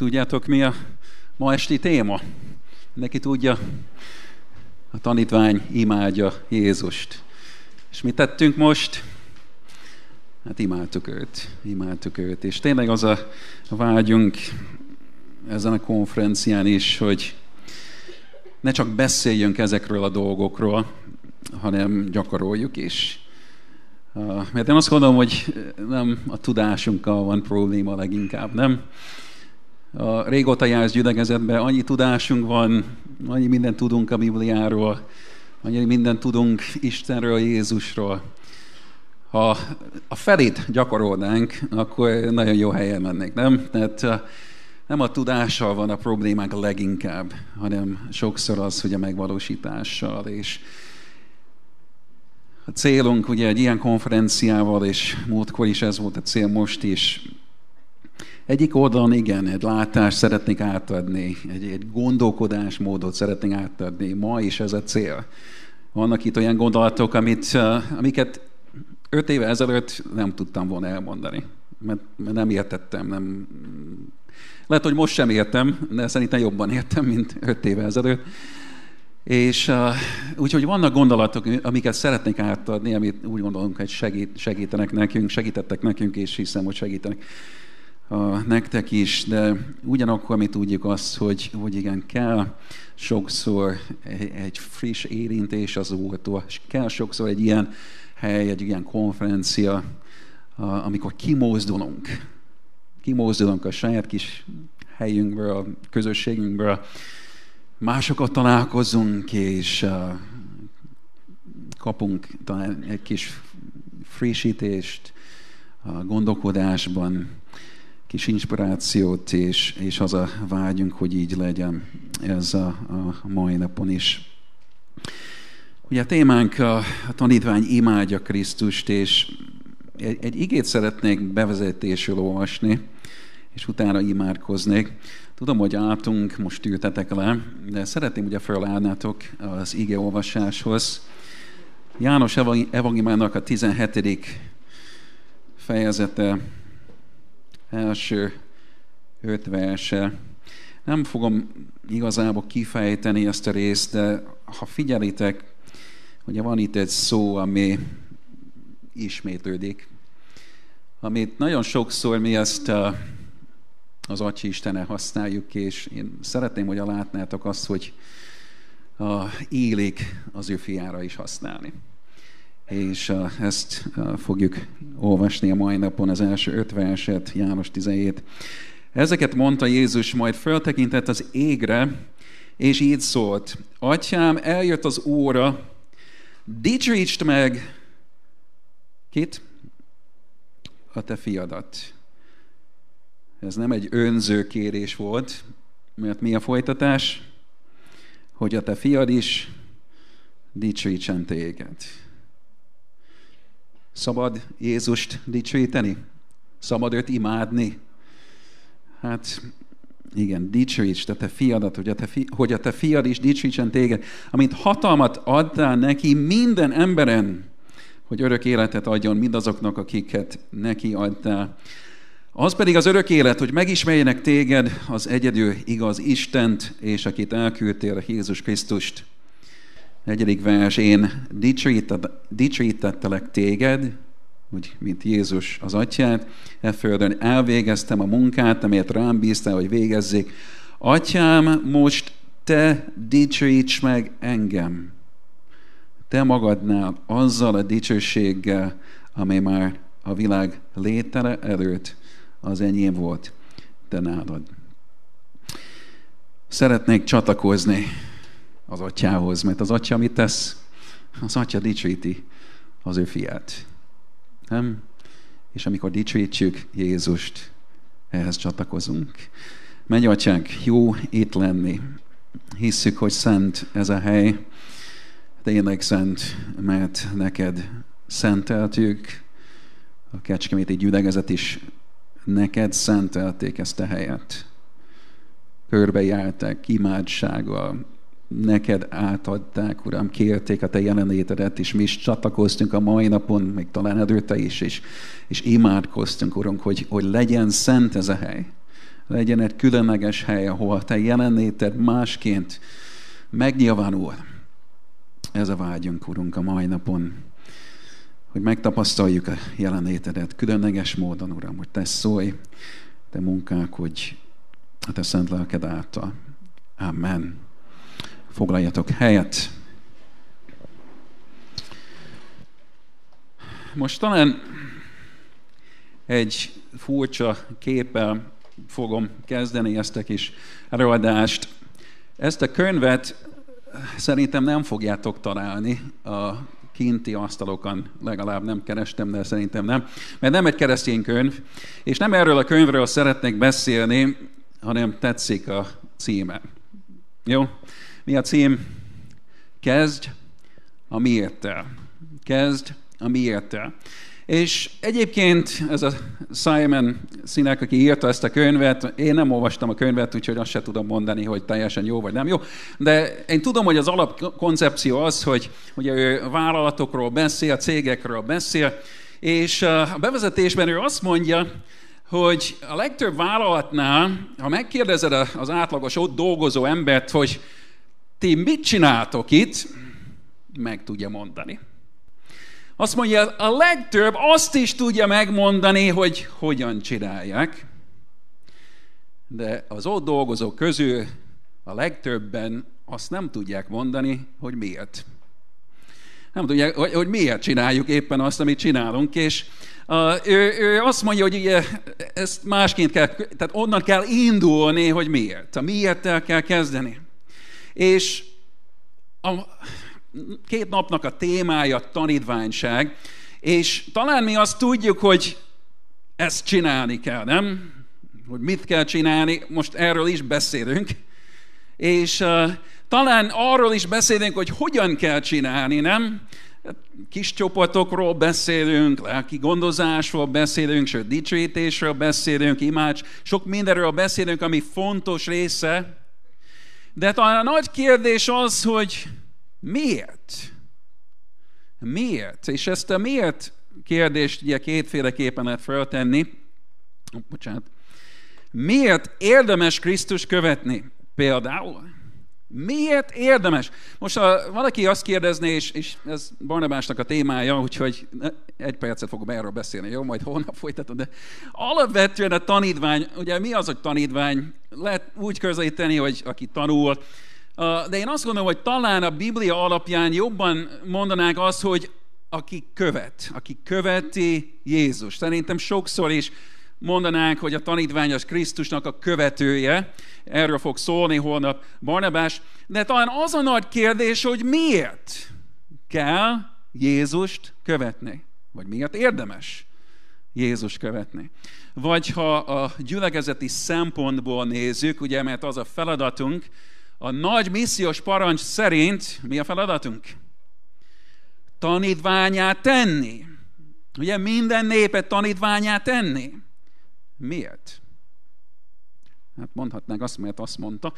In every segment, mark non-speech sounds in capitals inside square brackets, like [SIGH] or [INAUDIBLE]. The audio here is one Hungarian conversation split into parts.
Tudjátok, mi a ma esti téma? Neki tudja? A tanítvány imádja Jézust. És mit tettünk most? Hát imádtuk őt, imádtuk őt. És tényleg az a vágyunk ezen a konferencián is, hogy ne csak beszéljünk ezekről a dolgokról, hanem gyakoroljuk is. Mert én azt gondolom, hogy nem a tudásunkkal van probléma leginkább, nem? A régóta jársz gyülekezetben, annyi tudásunk van, annyi mindent tudunk a Bibliáról, annyi mindent tudunk Istenről, Jézusról. Ha a felét gyakorolnánk, akkor nagyon jó helyen mennék, nem? Tehát nem a tudással van a problémák leginkább, hanem sokszor az, hogy a megvalósítással. És a célunk ugye egy ilyen konferenciával, és múltkor is ez volt a cél, most is, egyik oldalon igen, egy látást szeretnék átadni, egy, egy gondolkodásmódot szeretnék átadni. Ma is ez a cél. Vannak itt olyan gondolatok, amit, amiket öt éve ezelőtt nem tudtam volna elmondani, mert, mert nem értettem, nem... Lehet, hogy most sem értem, de szerintem jobban értem, mint öt éve ezelőtt. És uh, úgyhogy vannak gondolatok, amiket szeretnék átadni, amit úgy gondolunk, hogy segít, segítenek nekünk, segítettek nekünk, és hiszem, hogy segítenek nektek is, de ugyanakkor mi tudjuk azt, hogy, hogy igen, kell sokszor egy, friss érintés az Úrtól, és kell sokszor egy ilyen hely, egy ilyen konferencia, amikor kimozdulunk, kimozdulunk a saját kis helyünkből, a közösségünkből, másokat találkozunk, és kapunk talán egy kis frissítést a gondolkodásban, kis inspirációt, és, és az a vágyunk, hogy így legyen ez a, a mai napon is. Ugye a témánk a, a tanítvány imádja Krisztust, és egy, egy igét szeretnék bevezetésül olvasni, és utána imádkoznék. Tudom, hogy álltunk, most ültetek le, de szeretném ugye fölállnátok az ige olvasáshoz. János evangéliumának a 17. fejezete, első öt verse. Nem fogom igazából kifejteni ezt a részt, de ha figyelitek, ugye van itt egy szó, ami ismétlődik, amit nagyon sokszor mi ezt az Atya Istene használjuk, és én szeretném, hogy látnátok azt, hogy a élik az ő fiára is használni. És ezt fogjuk olvasni a mai napon, az első öt verset, János 17. Ezeket mondta Jézus, majd föltekintett az égre, és így szólt, Atyám, eljött az óra, dicsőítsd meg kit? A te fiadat ez nem egy önző kérés volt, mert mi a folytatás? Hogy a te fiad is dicsőítsen téged. Szabad Jézust dicsőíteni? Szabad őt imádni? Hát igen, dicsőíts te, te fiadat, hogy a te, fi, hogy a te fiad is dicsőítsen téged, amint hatalmat adtál neki minden emberen, hogy örök életet adjon mindazoknak, akiket neki adtál. Az pedig az örök élet, hogy megismerjenek téged, az egyedül igaz Istent, és akit elküldtél, Jézus Krisztust. Negyedik vers, én dicsőítettelek téged, úgy, mint Jézus az atyát, e földön elvégeztem a munkát, amelyet rám bíztál, hogy végezzék. Atyám, most te dicsőíts meg engem. Te magadnál azzal a dicsőséggel, amely már a világ létele előtt az enyém volt, de nálad. Szeretnék csatlakozni az atyához, mert az atya mit tesz? Az atya dicsőíti az ő fiát. Nem? És amikor dicsőítjük Jézust, ehhez csatlakozunk. Menj, atyánk, jó itt lenni. Hisszük, hogy szent ez a hely. Tényleg szent, mert neked szenteltük. A kecskeméti gyülekezet is neked szentelték ezt a helyet. Körbejárták imádsággal, neked átadták, Uram, kérték a Te jelenlétedet, és mi is csatlakoztunk a mai napon, még talán előtte is, és, és imádkoztunk, Uram, hogy, hogy legyen szent ez a hely. legyen egy különleges hely, ahol te jelenléted másként megnyilvánul. Ez a vágyunk, Urunk, a mai napon, hogy megtapasztaljuk a jelenlétedet különleges módon, Uram, hogy te szólj, te munkák, hogy a te szent lelked által. Amen. Foglaljatok helyet. Most talán egy furcsa képpel fogom kezdeni ezt a kis előadást. Ezt a könyvet szerintem nem fogjátok találni a kinti asztalokon, legalább nem kerestem, de szerintem nem, mert nem egy keresztény könyv, és nem erről a könyvről szeretnék beszélni, hanem tetszik a címe. Jó? Mi a cím? Kezd a miértel. Kezd a miértel. És egyébként ez a Simon Sinek, aki írta ezt a könyvet, én nem olvastam a könyvet, úgyhogy azt se tudom mondani, hogy teljesen jó vagy nem jó, de én tudom, hogy az alapkoncepció az, hogy ugye ő vállalatokról beszél, cégekről beszél, és a bevezetésben ő azt mondja, hogy a legtöbb vállalatnál, ha megkérdezed az átlagos ott dolgozó embert, hogy ti mit csináltok itt, meg tudja mondani. Azt mondja, a legtöbb azt is tudja megmondani, hogy hogyan csinálják, de az ott dolgozók közül a legtöbben azt nem tudják mondani, hogy miért. Nem tudják, hogy, miért csináljuk éppen azt, amit csinálunk, és uh, ő, ő azt mondja, hogy ugye, ezt másként kell, tehát onnan kell indulni, hogy miért. A miért kell kezdeni. És a, két napnak a témája tanítványság, és talán mi azt tudjuk, hogy ezt csinálni kell, nem? Hogy mit kell csinálni, most erről is beszélünk. És uh, talán arról is beszélünk, hogy hogyan kell csinálni, nem? Kis csoportokról beszélünk, lelki gondozásról beszélünk, sőt dicsőítésről beszélünk, imács, sok mindenről beszélünk, ami fontos része. De talán a nagy kérdés az, hogy Miért? Miért? És ezt a miért kérdést ugye kétféleképpen lehet feltenni. Bocsánat. Miért érdemes Krisztus követni? Például. Miért érdemes? Most ha valaki azt kérdezné, és, és ez Barnabásnak a témája, úgyhogy egy percet fogok erről beszélni, jó? Majd holnap folytatom, de alapvetően a tanítvány, ugye mi az, hogy tanítvány? Lehet úgy közelíteni, hogy aki tanul, de én azt gondolom, hogy talán a Biblia alapján jobban mondanák azt, hogy aki követ, aki követi Jézus. Szerintem sokszor is mondanánk, hogy a tanítvány az Krisztusnak a követője. Erről fog szólni holnap Barnabás. De talán az a nagy kérdés, hogy miért kell Jézust követni? Vagy miért érdemes Jézus követni? Vagy ha a gyülekezeti szempontból nézzük, ugye, mert az a feladatunk, a nagy missziós parancs szerint mi a feladatunk? Tanítványát tenni. Ugye minden népet tanítványát tenni. Miért? Hát mondhatnánk azt, mert azt mondta.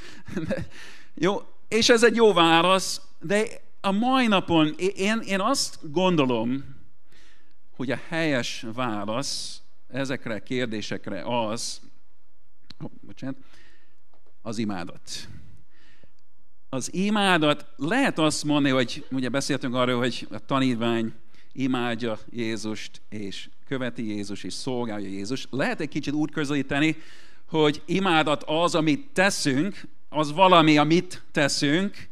De, jó, és ez egy jó válasz, de a mai napon én, én azt gondolom, hogy a helyes válasz ezekre a kérdésekre az, oh, bocsánat, az imádat az imádat, lehet azt mondani, hogy ugye beszéltünk arról, hogy a tanítvány imádja Jézust, és követi Jézus, és szolgálja Jézus. Lehet egy kicsit úgy közelíteni, hogy imádat az, amit teszünk, az valami, amit teszünk,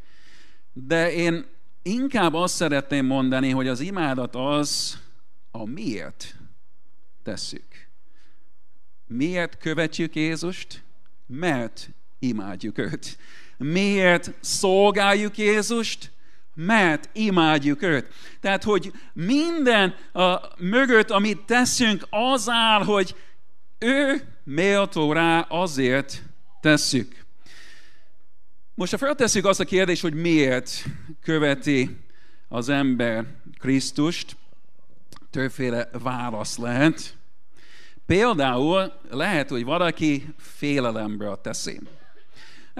de én inkább azt szeretném mondani, hogy az imádat az, a miért tesszük. Miért követjük Jézust? Mert imádjuk őt. Miért szolgáljuk Jézust? Mert imádjuk őt. Tehát, hogy minden a mögött, amit teszünk, az áll, hogy ő méltó rá, azért tesszük. Most ha feltesszük azt a kérdést, hogy miért követi az ember Krisztust, többféle válasz lehet. Például lehet, hogy valaki félelemből teszi.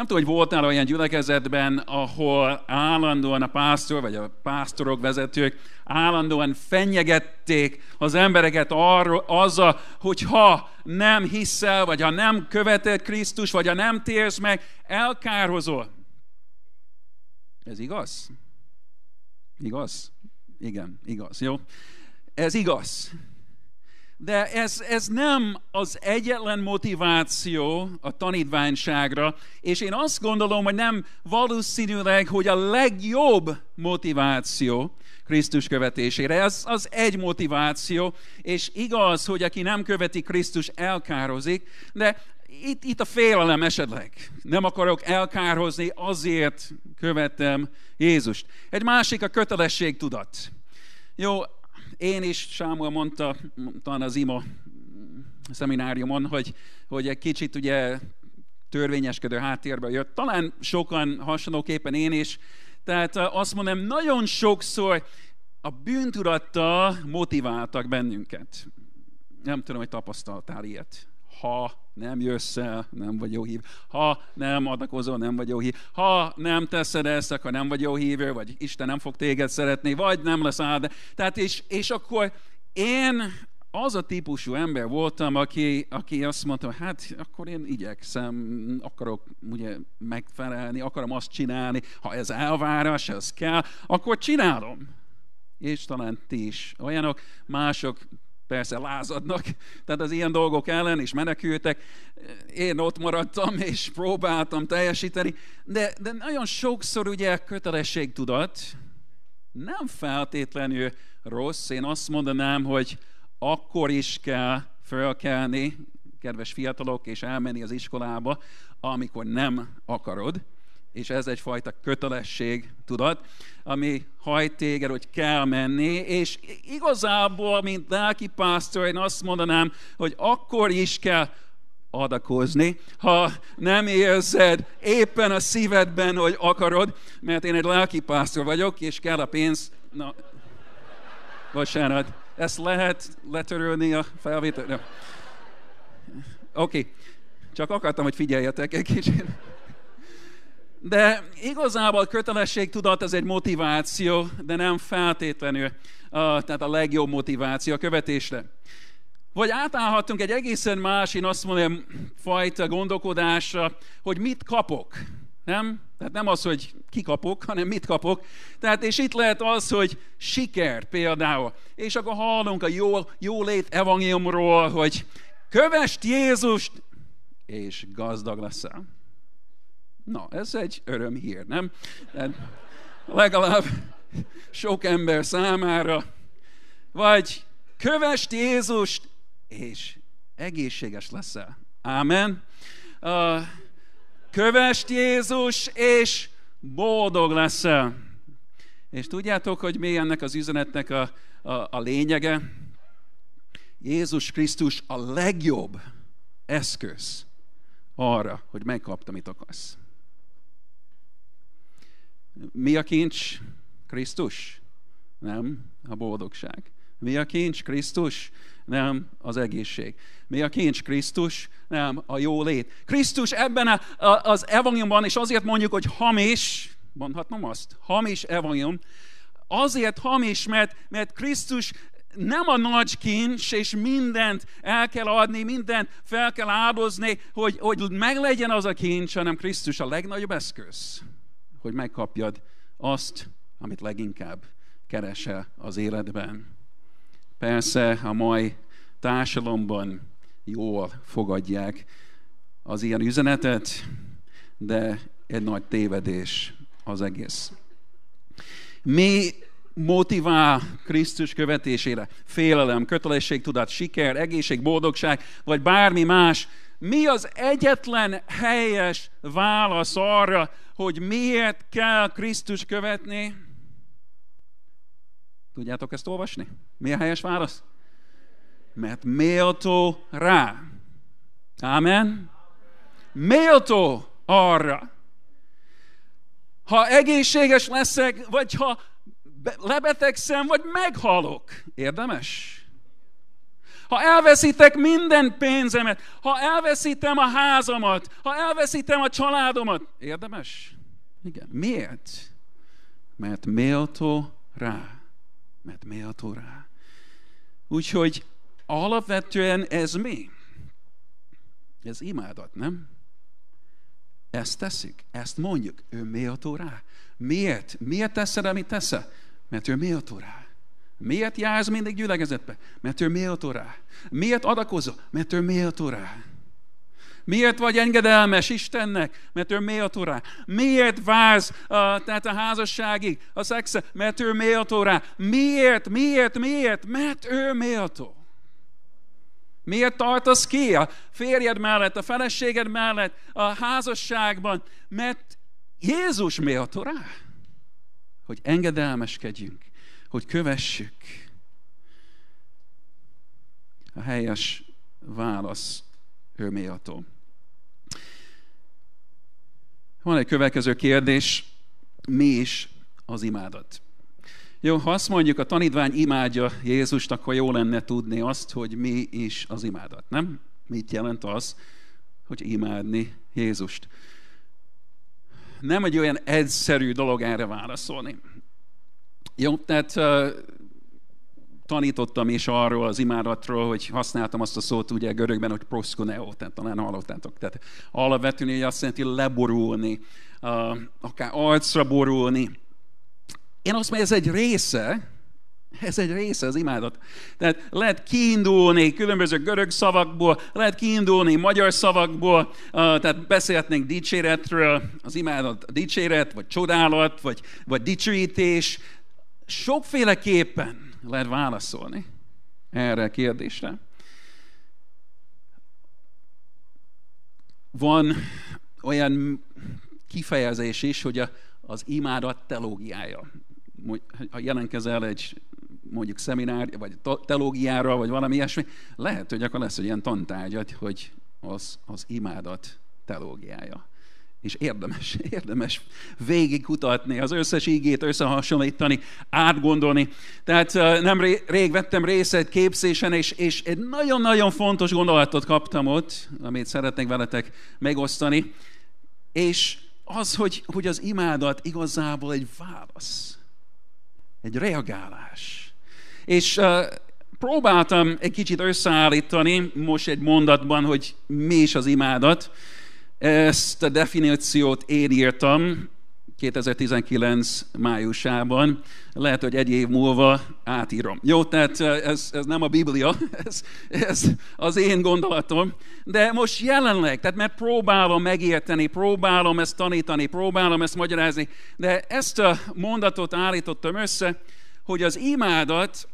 Nem tudom, hogy voltál olyan gyülekezetben, ahol állandóan a pásztor, vagy a pásztorok, vezetők állandóan fenyegették az embereket arra, azzal, hogy ha nem hiszel, vagy ha nem követed Krisztus, vagy ha nem térsz meg, elkárhozol. Ez igaz? Igaz? Igen, igaz. Jó? Ez igaz. De ez, ez nem az egyetlen motiváció a tanítványságra, és én azt gondolom, hogy nem valószínűleg, hogy a legjobb motiváció Krisztus követésére. Ez az egy motiváció, és igaz, hogy aki nem követi Krisztus, elkározik, de itt, itt a félelem esetleg. Nem akarok elkárhozni, azért követem Jézust. Egy másik a kötelességtudat. Jó, én is, Sámuel mondta, talán az ima szemináriumon, hogy, hogy egy kicsit ugye törvényeskedő háttérbe jött. Talán sokan hasonlóképpen én is. Tehát azt mondom, nagyon sokszor a bűntudattal motiváltak bennünket. Nem tudom, hogy tapasztaltál ilyet. Ha nem jössz el, nem vagy jó hív. Ha nem adakozol, nem vagy jó hív. Ha nem teszed ezt, akkor nem vagy jó hívő, vagy Isten nem fog téged szeretni, vagy nem lesz áld. Tehát és, és akkor én az a típusú ember voltam, aki, aki azt mondta, hát akkor én igyekszem, akarok ugye megfelelni, akarom azt csinálni, ha ez elvárás, ez kell, akkor csinálom. És talán ti is olyanok, mások persze lázadnak, tehát az ilyen dolgok ellen is menekültek. Én ott maradtam, és próbáltam teljesíteni, de, de nagyon sokszor ugye kötelességtudat nem feltétlenül rossz. Én azt mondanám, hogy akkor is kell fölkelni, kedves fiatalok, és elmenni az iskolába, amikor nem akarod és ez egyfajta kötelesség, tudod, ami hajt téged, hogy kell menni, és igazából, mint lelki pásztor, én azt mondanám, hogy akkor is kell adakozni, ha nem érzed éppen a szívedben, hogy akarod, mert én egy lelki pásztor vagyok, és kell a pénz. Na, bocsánat, ezt lehet letörölni a felvétel? Oké, okay. csak akartam, hogy figyeljetek egy kicsit. De igazából kötelességtudat ez egy motiváció, de nem feltétlenül uh, tehát a legjobb motiváció a követésre. Vagy átállhatunk egy egészen más, én azt mondom, fajta gondolkodásra, hogy mit kapok. Nem? Tehát nem az, hogy kikapok, hanem mit kapok. Tehát és itt lehet az, hogy siker például. És akkor hallunk a jó, jó lét evangéliumról, hogy kövest Jézust, és gazdag leszel. Na, ez egy örömhír, nem? De legalább sok ember számára. Vagy kövest Jézust, és egészséges leszel. Ámen. Uh, kövest Jézus, és boldog leszel. És tudjátok, hogy mi ennek az üzenetnek a, a, a lényege? Jézus Krisztus a legjobb eszköz arra, hogy megkaptam, amit akarsz. Mi a kincs? Krisztus? Nem, a boldogság. Mi a kincs? Krisztus? Nem, az egészség. Mi a kincs? Krisztus? Nem, a jó lét. Krisztus ebben a, a, az evangéliumban, és azért mondjuk, hogy hamis, mondhatnom azt, hamis evangélium, azért hamis, mert, mert Krisztus nem a nagy kincs, és mindent el kell adni, mindent fel kell áldozni, hogy, hogy meglegyen az a kincs, hanem Krisztus a legnagyobb eszköz hogy megkapjad azt, amit leginkább keresel az életben. Persze a mai társadalomban jól fogadják az ilyen üzenetet, de egy nagy tévedés az egész. Mi motivál Krisztus követésére? Félelem, kötelességtudat, siker, egészség, boldogság, vagy bármi más. Mi az egyetlen helyes válasz arra, hogy miért kell Krisztus követni? Tudjátok ezt olvasni? Mi a helyes válasz? Mert méltó rá. Amen? Méltó arra. Ha egészséges leszek, vagy ha lebetegszem, vagy meghalok. Érdemes? Ha elveszítek minden pénzemet, ha elveszítem a házamat, ha elveszítem a családomat, érdemes? Igen. Miért? Mert méltó rá. Mert méltó rá. Úgyhogy alapvetően ez mi? Ez imádat, nem? Ezt teszik, ezt mondjuk, ő méltó rá. Miért? Miért teszed, amit teszel? Mert ő méltó rá. Miért jársz mindig gyülekezetbe? Mert ő méltó rá. Miért adakozol? Mert ő méltó rá. Miért vagy engedelmes Istennek? Mert ő méltó rá. Miért vársz uh, tehát a házasságig, a szexe? Mert ő méltó rá. Miért? Miért? Miért? Mert ő méltó. Miért tartasz ki a férjed mellett, a feleséged mellett, a házasságban? Mert Jézus méltó rá, hogy engedelmeskedjünk, hogy kövessük. A helyes válasz ő méltó. Van egy következő kérdés, mi is az imádat? Jó, ha azt mondjuk, a tanítvány imádja Jézust, akkor jó lenne tudni azt, hogy mi is az imádat, nem? Mit jelent az, hogy imádni Jézust? Nem egy olyan egyszerű dolog erre válaszolni. Jó, tehát uh, tanítottam is arról az imádatról, hogy használtam azt a szót ugye görögben, hogy proskuneo, tehát talán hallottátok. Tehát alapvetően azt jelenti leborulni, akár arcra borulni, én azt mondom, ez egy része, ez egy része az imádat. Tehát lehet kiindulni különböző görög szavakból, lehet kiindulni magyar szavakból, tehát beszélhetnénk dicséretről, az imádat dicséret, vagy csodálat, vagy, vagy dicsőítés. Sokféleképpen lehet válaszolni erre a kérdésre. Van olyan kifejezés is, hogy a, az imádat telógiája ha jelentkezel egy mondjuk szeminár, vagy teológiára, vagy valami ilyesmi, lehet, hogy akkor lesz egy ilyen tantárgyat, hogy az, az imádat teológiája. És érdemes, [LAUGHS] érdemes végigkutatni, az összes ígét összehasonlítani, átgondolni. Tehát nem rég vettem részt egy képzésen, és, és egy nagyon-nagyon fontos gondolatot kaptam ott, amit szeretnék veletek megosztani, és az, hogy, hogy az imádat igazából egy válasz egy reagálás. És uh, próbáltam egy kicsit összeállítani most egy mondatban, hogy mi is az imádat. Ezt a definíciót én írtam 2019 májusában. Lehet, hogy egy év múlva átírom. Jó, tehát ez, ez nem a Biblia, [LAUGHS] ez, ez az én gondolatom. De most jelenleg, tehát mert próbálom megérteni, próbálom ezt tanítani, próbálom ezt magyarázni, de ezt a mondatot állítottam össze, hogy az imádat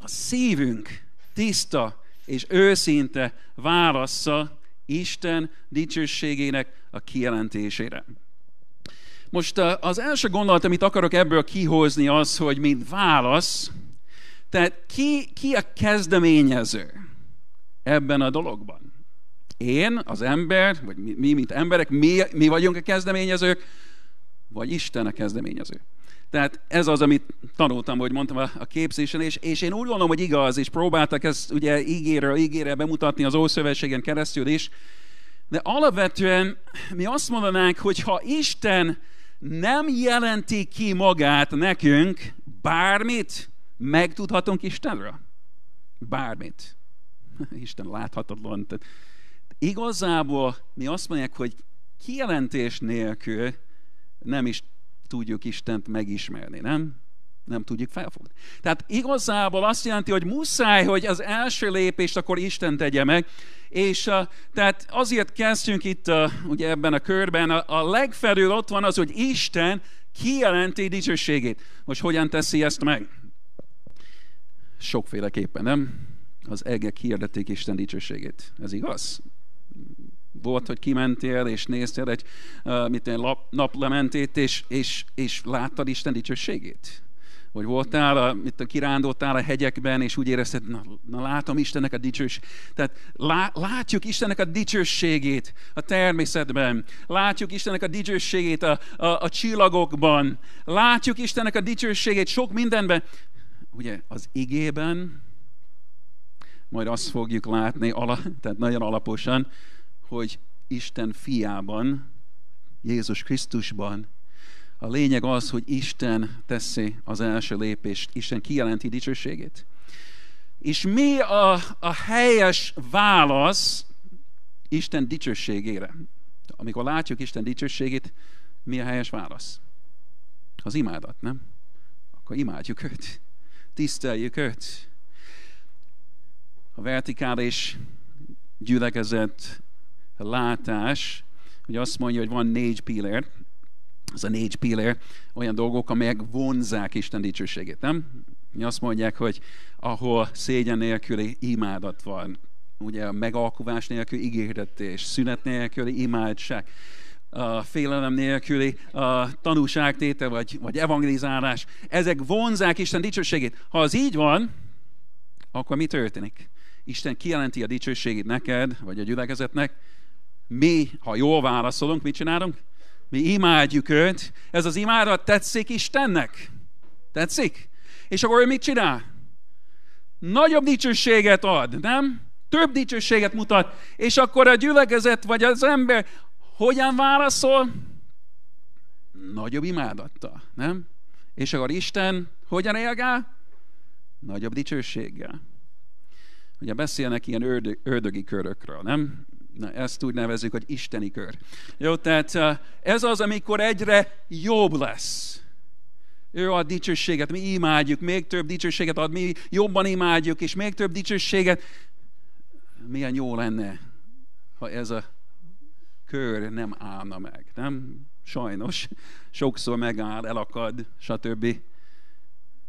a szívünk tiszta és őszinte válassza Isten dicsőségének a kijelentésére. Most az első gondolat, amit akarok ebből kihozni, az, hogy mint válasz, tehát ki, ki a kezdeményező ebben a dologban? Én, az ember, vagy mi, mi mint emberek, mi, mi vagyunk a kezdeményezők, vagy Isten a kezdeményező. Tehát ez az, amit tanultam, hogy mondtam a, képzésen, és, és én úgy gondolom, hogy igaz, és próbáltak ezt ugye ígére, ígére bemutatni az Ószövetségen keresztül is, de alapvetően mi azt mondanánk, hogy ha Isten nem jelenti ki magát nekünk, bármit megtudhatunk Istenről. Bármit. [LAUGHS] Isten láthatatlan. Tehát igazából mi azt mondják, hogy kijelentés nélkül nem is tudjuk Istent megismerni, nem? Nem tudjuk felfogni. Tehát igazából azt jelenti, hogy muszáj, hogy az első lépést akkor Isten tegye meg, és uh, tehát azért kezdjünk itt uh, ugye ebben a körben, a, a legfelül ott van az, hogy Isten kijelenti dicsőségét. Most hogyan teszi ezt meg? Sokféleképpen, nem? Az egek hirdették Isten dicsőségét. Ez igaz? Volt, hogy kimentél, és néztél egy uh, mit lap, naplementét, és, és, és láttad Isten dicsőségét? Vagy voltál, a, mit a kirándultál a hegyekben, és úgy érezted, na, na látom Istennek a dicsőségét. Tehát lá, látjuk Istennek a dicsőségét a természetben. Látjuk Istennek a dicsőségét a, a, a csillagokban. Látjuk Istennek a dicsőségét sok mindenben. Ugye az igében, majd azt fogjuk látni, ala, tehát nagyon alaposan, hogy Isten fiában, Jézus Krisztusban, a lényeg az, hogy Isten teszi az első lépést, Isten kijelenti dicsőségét. És mi a, a helyes válasz Isten dicsőségére? Amikor látjuk Isten dicsőségét, mi a helyes válasz? Az imádat, nem? Akkor imádjuk őt. Tiszteljük őt. A vertikális gyülekezet látás, hogy azt mondja, hogy van négy pillér, ez a négy pillér, olyan dolgok, amelyek vonzák Isten dicsőségét, nem? Mi azt mondják, hogy ahol szégyen nélküli imádat van, ugye a megalkuvás nélküli ígéretés, szünet nélküli imádság, a félelem nélküli a tanúságtétel vagy, vagy evangelizálás, ezek vonzák Isten dicsőségét. Ha az így van, akkor mi történik? Isten kijelenti a dicsőségét neked, vagy a gyülekezetnek. Mi, ha jól válaszolunk, mit csinálunk? Mi imádjuk őt. Ez az imádat tetszik Istennek? Tetszik? És akkor ő mit csinál? Nagyobb dicsőséget ad, nem? Több dicsőséget mutat. És akkor a gyülekezet, vagy az ember hogyan válaszol? Nagyobb imádattal, nem? És akkor Isten hogyan reagál? Nagyobb dicsőséggel. Ugye beszélnek ilyen ördög, ördögi körökről, nem? Na, ezt úgy nevezzük, hogy isteni kör. Jó, tehát ez az, amikor egyre jobb lesz. Ő ad dicsőséget, mi imádjuk, még több dicsőséget ad, mi jobban imádjuk, és még több dicsőséget. Milyen jó lenne, ha ez a kör nem állna meg, nem? Sajnos. Sokszor megáll, elakad, stb.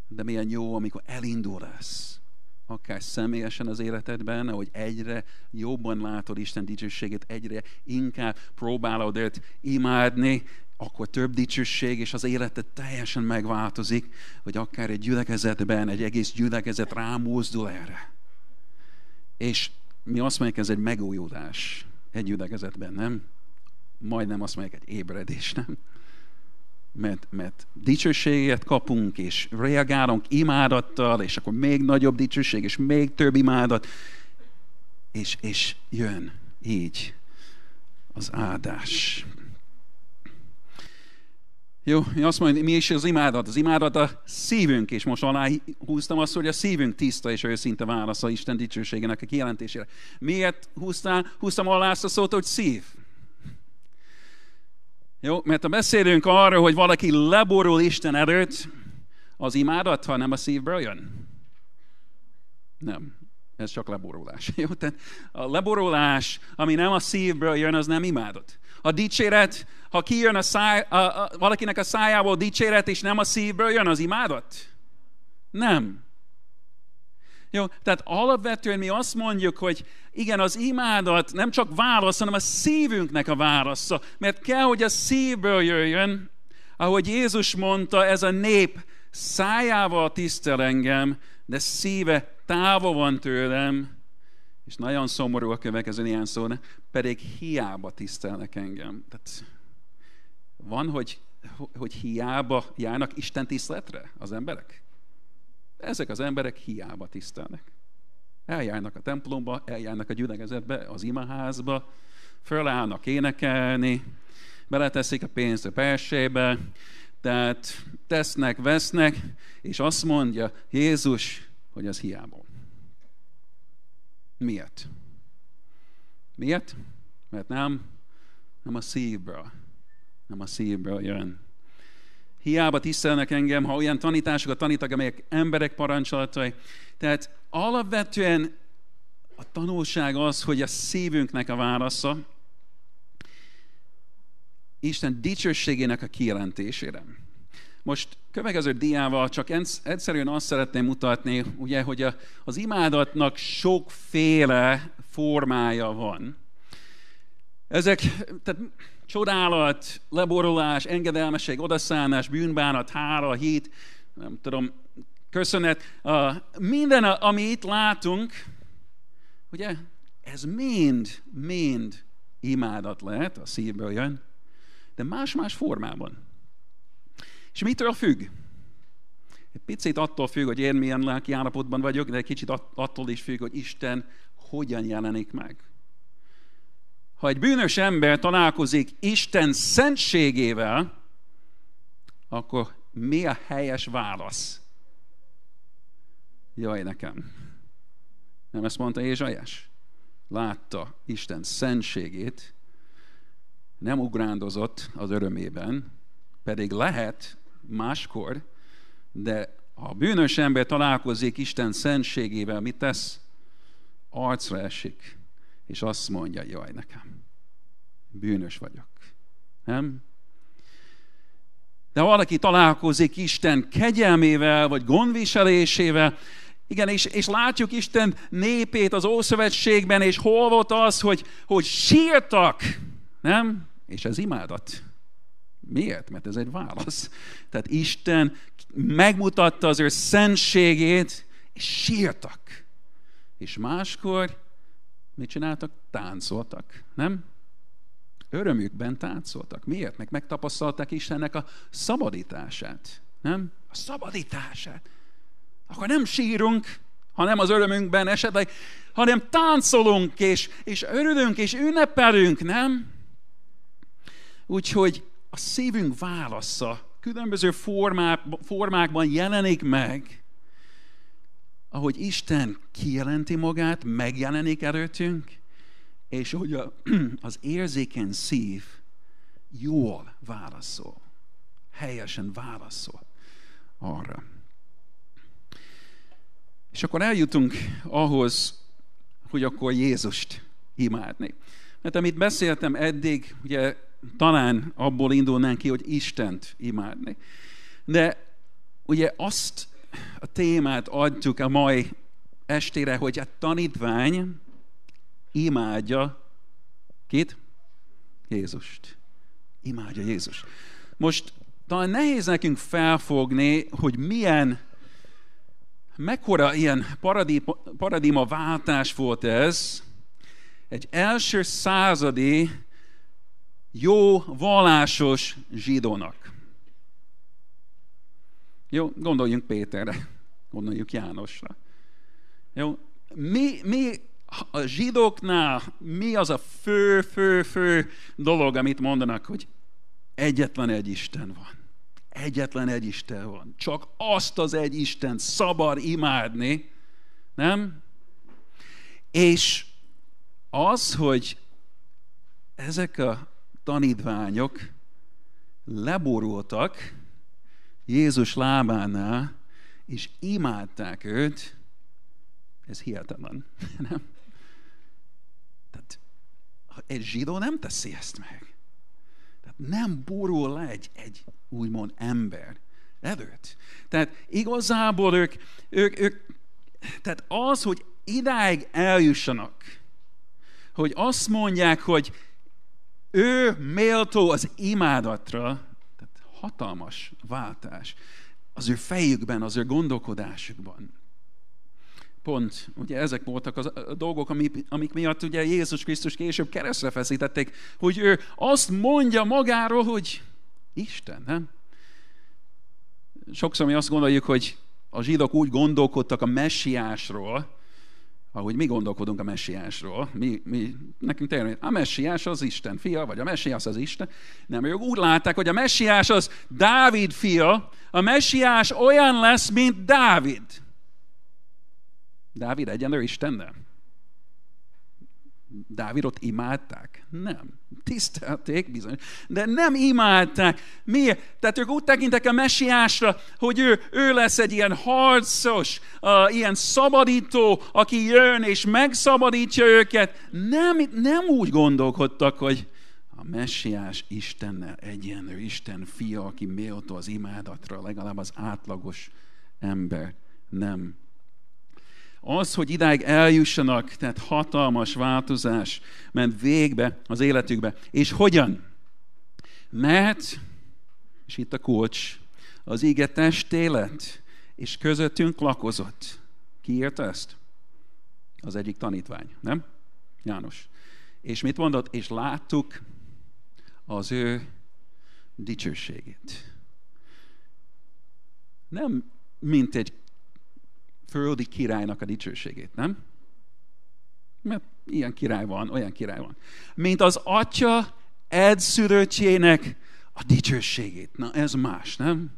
De milyen jó, amikor elindul ez akár személyesen az életedben, hogy egyre jobban látod Isten dicsőségét, egyre inkább próbálod őt imádni, akkor több dicsőség, és az életed teljesen megváltozik, hogy akár egy gyülekezetben, egy egész gyülekezet rámozdul erre. És mi azt mondjuk, ez egy megújulás egy gyülekezetben, nem? Majdnem azt mondjuk, egy ébredés, nem? Mert, mert dicsőséget kapunk, és reagálunk imádattal, és akkor még nagyobb dicsőség, és még több imádat, és, és jön így az áldás. Jó, mi azt mondjuk, mi is az imádat? Az imádat a szívünk, és most alá húztam azt, hogy a szívünk tiszta és őszinte válasz a Isten dicsőségének a kijelentésére. Miért húztál, húztam alá azt a szót, hogy szív? Jó, mert ha beszélünk arról, hogy valaki leborul Isten előtt, az imádat, ha nem a szívből jön? Nem. Ez csak leborulás. [LAUGHS] Jó, tehát a leborulás, ami nem a szívből jön, az nem imádat. A dicséret, ha kijön a száj, a, a, valakinek a szájából dicséret, és nem a szívből jön, az imádat? Nem. Jó, tehát alapvetően mi azt mondjuk, hogy igen, az imádat nem csak válasz, hanem a szívünknek a válasza. Mert kell, hogy a szívből jöjjön, ahogy Jézus mondta, ez a nép szájával tisztel engem, de szíve távol van tőlem, és nagyon szomorú a következő ilyen szó, pedig hiába tisztelnek engem. Tehát van, hogy, hogy hiába járnak Isten tiszteletre az emberek? Ezek az emberek hiába tisztelnek. Eljárnak a templomba, eljárnak a gyülekezetbe, az imaházba, fölállnak énekelni, beleteszik a pénzt a persébe, tehát tesznek, vesznek, és azt mondja Jézus, hogy az hiába. Miért? Miért? Mert nem, nem a szívből, nem a szívből jön. Hiába tisztelnek engem, ha olyan tanításokat tanítak, amelyek emberek parancsolatai. Tehát alapvetően a tanulság az, hogy a szívünknek a válasza Isten dicsőségének a kijelentésére. Most következő diával csak egyszerűen azt szeretném mutatni, ugye, hogy a, az imádatnak sokféle formája van. Ezek, tehát csodálat, leborulás, engedelmesség, odaszállás, bűnbánat, hára, hit, nem tudom, köszönet, minden, ami itt látunk, ugye, ez mind, mind imádat lehet, a szívből jön, de más-más formában. És mitől függ? Egy picit attól függ, hogy én milyen lelki állapotban vagyok, de egy kicsit attól is függ, hogy Isten hogyan jelenik meg. Ha egy bűnös ember találkozik Isten szentségével, akkor mi a helyes válasz? Jaj nekem. Nem ezt mondta Ézsajás? Látta Isten szentségét, nem ugrándozott az örömében, pedig lehet máskor, de ha a bűnös ember találkozik Isten szentségével, mit tesz? Arcra esik, és azt mondja, jaj nekem, bűnös vagyok. Nem? De ha valaki találkozik Isten kegyelmével, vagy gondviselésével, igen, és, és látjuk Isten népét az Ószövetségben, és hol volt az, hogy, hogy sírtak, nem? És ez imádat. Miért? Mert ez egy válasz. Tehát Isten megmutatta az ő szentségét, és sírtak. És máskor mit csináltak? Táncoltak, nem? Örömükben táncoltak. Miért? Meg megtapasztalták Istennek a szabadítását. Nem? A szabadítását. Akkor nem sírunk, hanem az örömünkben esetleg, hanem táncolunk, és, és örülünk, és ünnepelünk, nem? Úgyhogy a szívünk válasza különböző formák, formákban jelenik meg, ahogy Isten kijelenti magát, megjelenik előttünk, és hogy a, [CLEARS THROAT] az érzékeny szív jól válaszol, helyesen válaszol arra. És akkor eljutunk ahhoz, hogy akkor Jézust imádni. Mert amit beszéltem eddig, ugye talán abból indulnánk ki, hogy Istent imádni. De ugye azt a témát adjuk a mai estére, hogy a tanítvány imádja kit? Jézust. Imádja Jézus. Most talán nehéz nekünk felfogni, hogy milyen, mekkora ilyen paradigma váltás volt ez, egy első századi jó vallásos zsidónak. Jó, gondoljunk Péterre, gondoljunk Jánosra. Jó, mi, mi a zsidóknál mi az a fő, fő, fő dolog, amit mondanak, hogy egyetlen egy Isten van. Egyetlen egy Isten van. Csak azt az egy Isten szabad imádni, nem? És az, hogy ezek a tanítványok leborultak Jézus lábánál, és imádták őt, ez hihetetlen. [LAUGHS] Nem? Tehát egy zsidó nem teszi ezt meg. Tehát nem borul le egy, egy úgymond ember előtt. Tehát igazából ők, ők, ők, tehát az, hogy idáig eljussanak, hogy azt mondják, hogy ő méltó az imádatra, hatalmas váltás az ő fejükben, az ő gondolkodásukban. Pont, ugye ezek voltak az, a dolgok, amik, amik miatt ugye Jézus Krisztus később keresztre feszítették, hogy ő azt mondja magáról, hogy Isten, nem? Sokszor mi azt gondoljuk, hogy a zsidók úgy gondolkodtak a messiásról, ahogy mi gondolkodunk a messiásról, mi, mi, nekünk tényleg a messiás az Isten fia, vagy a messiás az Isten. Nem, ők úgy látták, hogy a messiás az Dávid fia, a messiás olyan lesz, mint Dávid. Dávid egyenlő Istennel? Dávidot imádták? Nem. Tisztelték bizony, de nem imádták. Miért? Tehát ők úgy tekintek a messiásra, hogy ő, ő lesz egy ilyen harcos, uh, ilyen szabadító, aki jön és megszabadítja őket. Nem, nem úgy gondolkodtak, hogy a messiás Istennel egyenlő, Isten fia, aki méltó az imádatra, legalább az átlagos ember nem az, hogy idáig eljussanak, tehát hatalmas változás ment végbe az életükbe. És hogyan? Mert, és itt a kulcs, az ége testélet, és közöttünk lakozott. Ki írta ezt? Az egyik tanítvány, nem? János. És mit mondott? És láttuk az ő dicsőségét. Nem mint egy földi királynak a dicsőségét, nem? Mert ilyen király van, olyan király van. Mint az atya egyszülöttjének a dicsőségét. Na ez más, nem?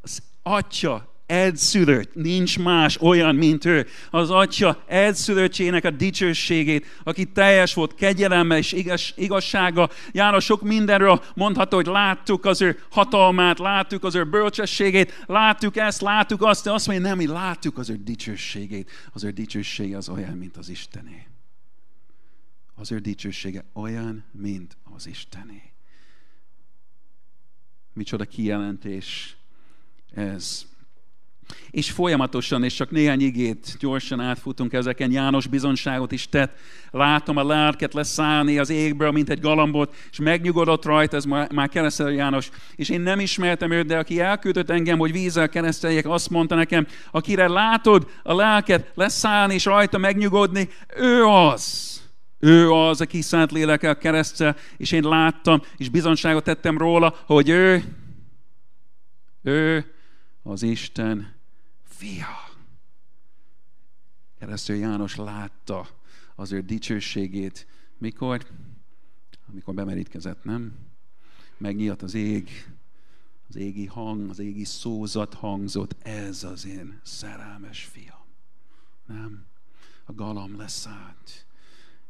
Az atya egyszülött, nincs más olyan, mint ő. Az atya egyszülöttjének a dicsőségét, aki teljes volt kegyelemmel és igaz, igazsága. János sok mindenről mondható, hogy láttuk az ő hatalmát, láttuk az ő bölcsességét, láttuk ezt, láttuk azt, de azt mondja, nem, mi láttuk az ő dicsőségét. Az ő dicsősége az olyan, mint az Istené. Az ő dicsősége olyan, mint az Istené. Micsoda kijelentés ez. És folyamatosan, és csak néhány igét gyorsan átfutunk ezeken, János bizonságot is tett. Látom a lelket leszállni az égből, mint egy galambot, és megnyugodott rajta, ez már, már keresztel János. És én nem ismertem őt, de aki elküldött engem, hogy vízzel kereszteljek, azt mondta nekem, akire látod a lelket leszállni és rajta megnyugodni, ő az. Ő az, aki szent lélekkel keresztel, és én láttam, és bizonságot tettem róla, hogy ő, ő az Isten fia. Keresztül János látta az ő dicsőségét. Mikor? Amikor bemerítkezett, nem? Megnyílt az ég, az égi hang, az égi szózat hangzott. Ez az én szerelmes fiam. Nem? A galam leszállt,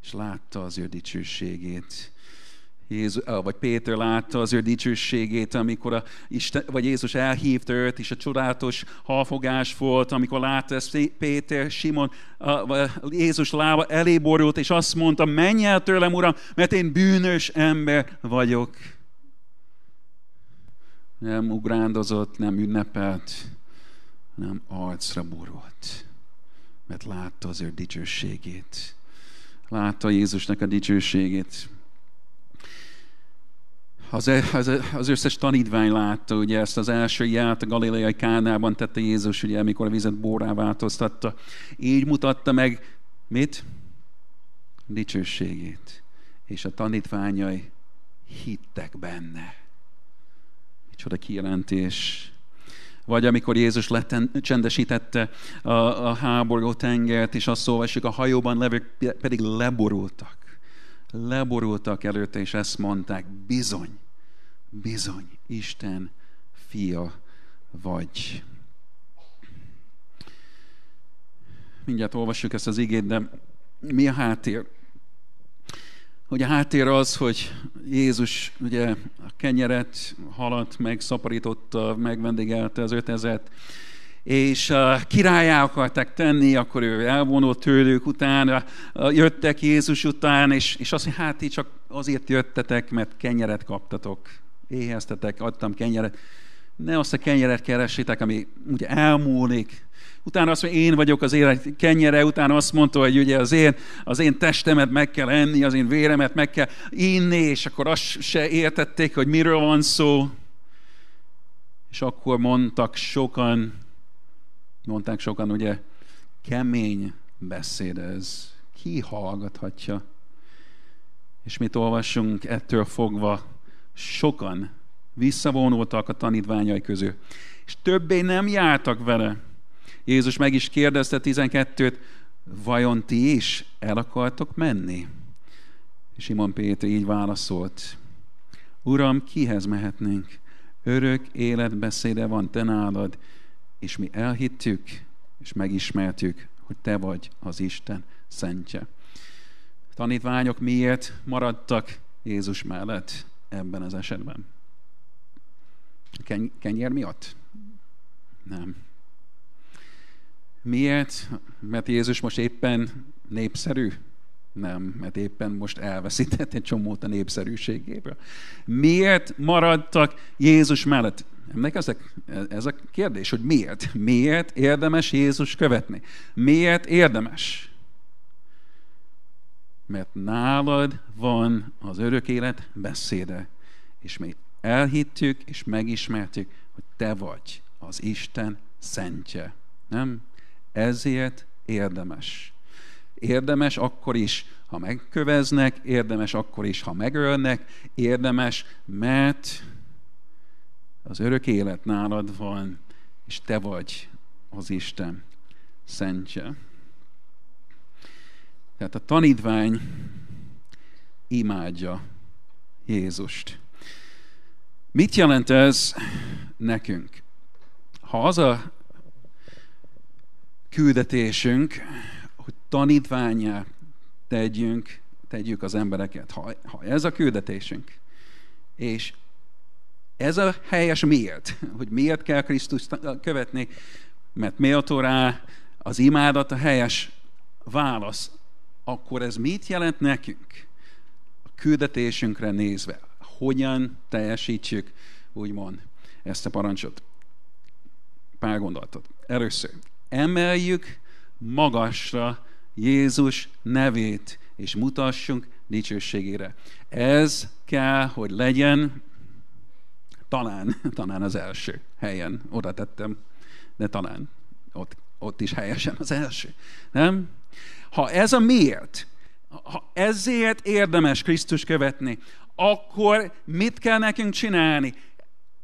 és látta az ő dicsőségét. Jézus, vagy Péter látta az ő dicsőségét, amikor a Isten, vagy Jézus elhívta őt, és a csodálatos halfogás volt, amikor látta ezt Péter, Simon, Jézus lába elé borult, és azt mondta, menj el tőlem, Uram, mert én bűnös ember vagyok. Nem ugrándozott, nem ünnepelt, hanem arcra borult, mert látta az ő dicsőségét. Látta Jézusnak a dicsőségét az, e, az, e, az összes tanítvány látta, ugye ezt az első ját a galileai kánában tette Jézus, ugye, amikor a vizet bórá változtatta. Így mutatta meg, mit? Dicsőségét. És a tanítványai hittek benne. Micsoda kijelentés. Vagy amikor Jézus leten, csendesítette a, a háborgó tengert, és azt olvassuk, a hajóban levők pedig leborultak leborultak előtte, és ezt mondták, bizony, bizony, Isten fia vagy. Mindjárt olvassuk ezt az igét, de mi a háttér? Ugye a háttér az, hogy Jézus ugye a kenyeret, halat megszaporította, megvendégelte az ötezet, és királyá akarták tenni, akkor ő elvonult tőlük, utána jöttek Jézus után, és, és azt mondja, hát így csak azért jöttetek, mert kenyeret kaptatok, éheztetek, adtam kenyeret. Ne azt a kenyeret keresitek, ami ugye elmúlik. Utána azt mondja, én vagyok az élet kenyere, utána azt mondta, hogy ugye az én, az én testemet meg kell enni, az én véremet meg kell inni, és akkor azt se értették, hogy miről van szó. És akkor mondtak sokan, Mondták sokan, ugye, kemény beszéd ez. Ki hallgathatja? És mit olvassunk ettől fogva? Sokan visszavonultak a tanítványai közül, és többé nem jártak vele. Jézus meg is kérdezte 12-t, vajon ti is el akartok menni? És Simon Péter így válaszolt, Uram, kihez mehetnénk? Örök életbeszéde van te nálad, és mi elhittük, és megismertük, hogy te vagy az Isten szentje. Tanítványok miért maradtak Jézus mellett ebben az esetben? Ken- kenyér miatt? Nem. Miért? Mert Jézus most éppen népszerű? Nem, mert éppen most elveszített egy csomót a népszerűségéből. Miért maradtak Jézus mellett? Emlékeztek? Ez a kérdés, hogy miért? Miért érdemes Jézus követni? Miért érdemes? Mert nálad van az örök élet beszéde, és mi elhittük és megismertük, hogy te vagy az Isten szentje. Nem? Ezért érdemes. Érdemes akkor is, ha megköveznek, érdemes akkor is, ha megölnek, érdemes, mert az örök élet nálad van, és te vagy az Isten szentje. Tehát a tanítvány imádja Jézust. Mit jelent ez nekünk? Ha az a küldetésünk, tanítványá tegyünk, tegyük az embereket, ha, ha ez a küldetésünk, és ez a helyes miért, [LAUGHS] hogy miért kell Krisztust követni, mert méltó rá az imádat a helyes válasz, akkor ez mit jelent nekünk? A küldetésünkre nézve, hogyan teljesítsük, úgymond, ezt a parancsot. Pár gondolatot. Először, emeljük magasra Jézus nevét, és mutassunk dicsőségére. Ez kell, hogy legyen talán, [LAUGHS] talán az első helyen. Oda tettem, de talán ott, ott is helyesen az első. Nem? Ha ez a miért, ha ezért érdemes Krisztus követni, akkor mit kell nekünk csinálni?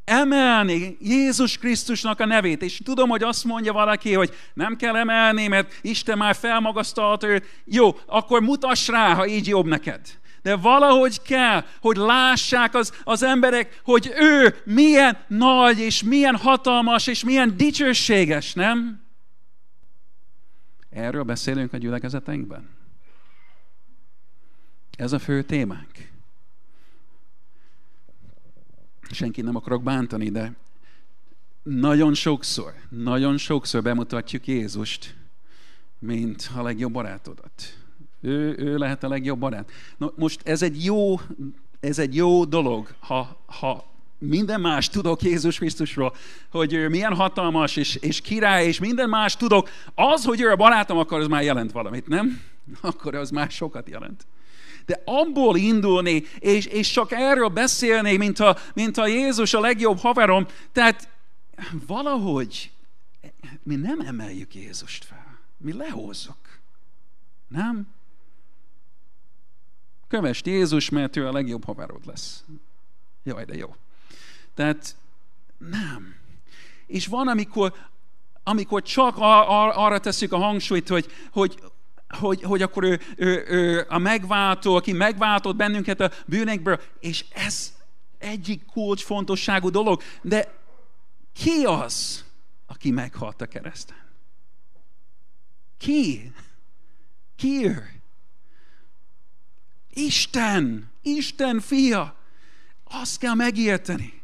Emelni Jézus Krisztusnak a nevét. És tudom, hogy azt mondja valaki, hogy nem kell emelni, mert Isten már felmagasztalt őt. Jó, akkor mutass rá, ha így jobb neked. De valahogy kell, hogy lássák az, az emberek, hogy ő milyen nagy, és milyen hatalmas, és milyen dicsőséges, nem? Erről beszélünk a gyülekezeteinkben. Ez a fő témánk. Senki nem akarok bántani, de nagyon sokszor, nagyon sokszor bemutatjuk Jézust, mint a legjobb barátodat. Ő, ő lehet a legjobb barát. No, most ez egy jó, ez egy jó dolog, ha, ha minden más tudok Jézus Krisztusról, hogy ő milyen hatalmas és, és király, és minden más tudok, az, hogy ő a barátom, akkor az már jelent valamit, nem? Akkor az már sokat jelent. De abból indulni, és, és csak erről beszélni, mint a, mint a Jézus a legjobb haverom, tehát valahogy mi nem emeljük Jézust fel. Mi lehozzuk. Nem? Kövest Jézus, mert ő a legjobb haverod lesz. Jaj, de jó. Tehát nem. És van, amikor, amikor csak ar- ar- arra tesszük a hangsúlyt, hogy, hogy, hogy, hogy akkor ő, ő, ő a megváltó, aki megváltott bennünket a bűnekből, és ez egyik kulcsfontosságú dolog, de ki az, aki meghalt a kereszten? Ki? Ki ő? Isten, Isten fia. Azt kell megérteni.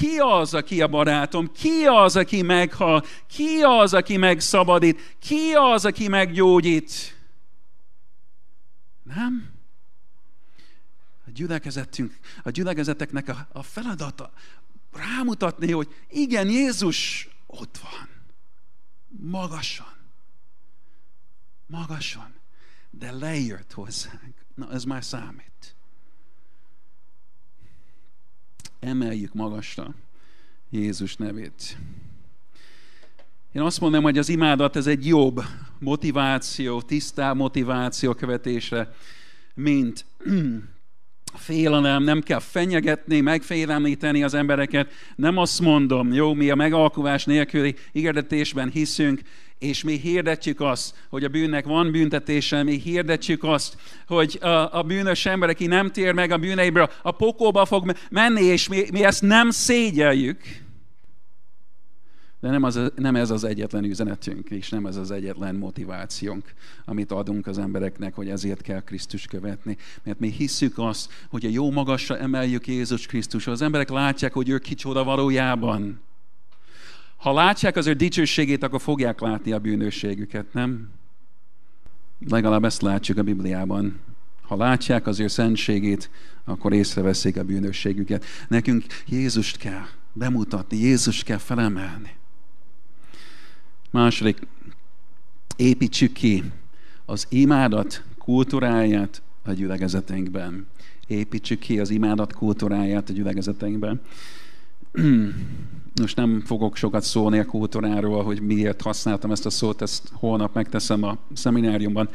Ki az, aki a barátom? Ki az, aki meghal? Ki az, aki megszabadít? Ki az, aki meggyógyít? Nem? A gyülekezetünk, a gyülekezeteknek a, a feladata rámutatni, hogy igen, Jézus ott van. Magasan. Magasan. De lejött hozzánk. Na, ez már számít. Emeljük magasra Jézus nevét. Én azt mondom, hogy az imádat ez egy jobb motiváció, tisztább motiváció követésre, mint [CLEARS THROAT] félelem, nem kell fenyegetni, megfélemlíteni az embereket. Nem azt mondom, jó, mi a megalkuvás nélküli ígéretésben hiszünk, és mi hirdetjük azt, hogy a bűnnek van büntetése, mi hirdetjük azt, hogy a, a bűnös ember, aki nem tér meg a bűneiből, a pokolba fog menni, és mi, mi ezt nem szégyeljük. De nem, az, nem ez az egyetlen üzenetünk, és nem ez az egyetlen motivációnk, amit adunk az embereknek, hogy ezért kell Krisztus követni. Mert mi hisszük azt, hogy a jó magasra emeljük Jézus Krisztus. Az emberek látják, hogy ő kicsoda valójában. Ha látják az ő dicsőségét, akkor fogják látni a bűnösségüket, nem? Legalább ezt látjuk a Bibliában. Ha látják az ő szentségét, akkor észreveszik a bűnösségüket. Nekünk Jézust kell bemutatni, Jézust kell felemelni. Második, építsük ki az imádat kultúráját a gyülekezeteinkben. Építsük ki az imádat kultúráját a gyülekezeteinkben. [CLEARS THROAT] Most nem fogok sokat szólni a kultúráról, hogy miért használtam ezt a szót, ezt holnap megteszem a szemináriumban.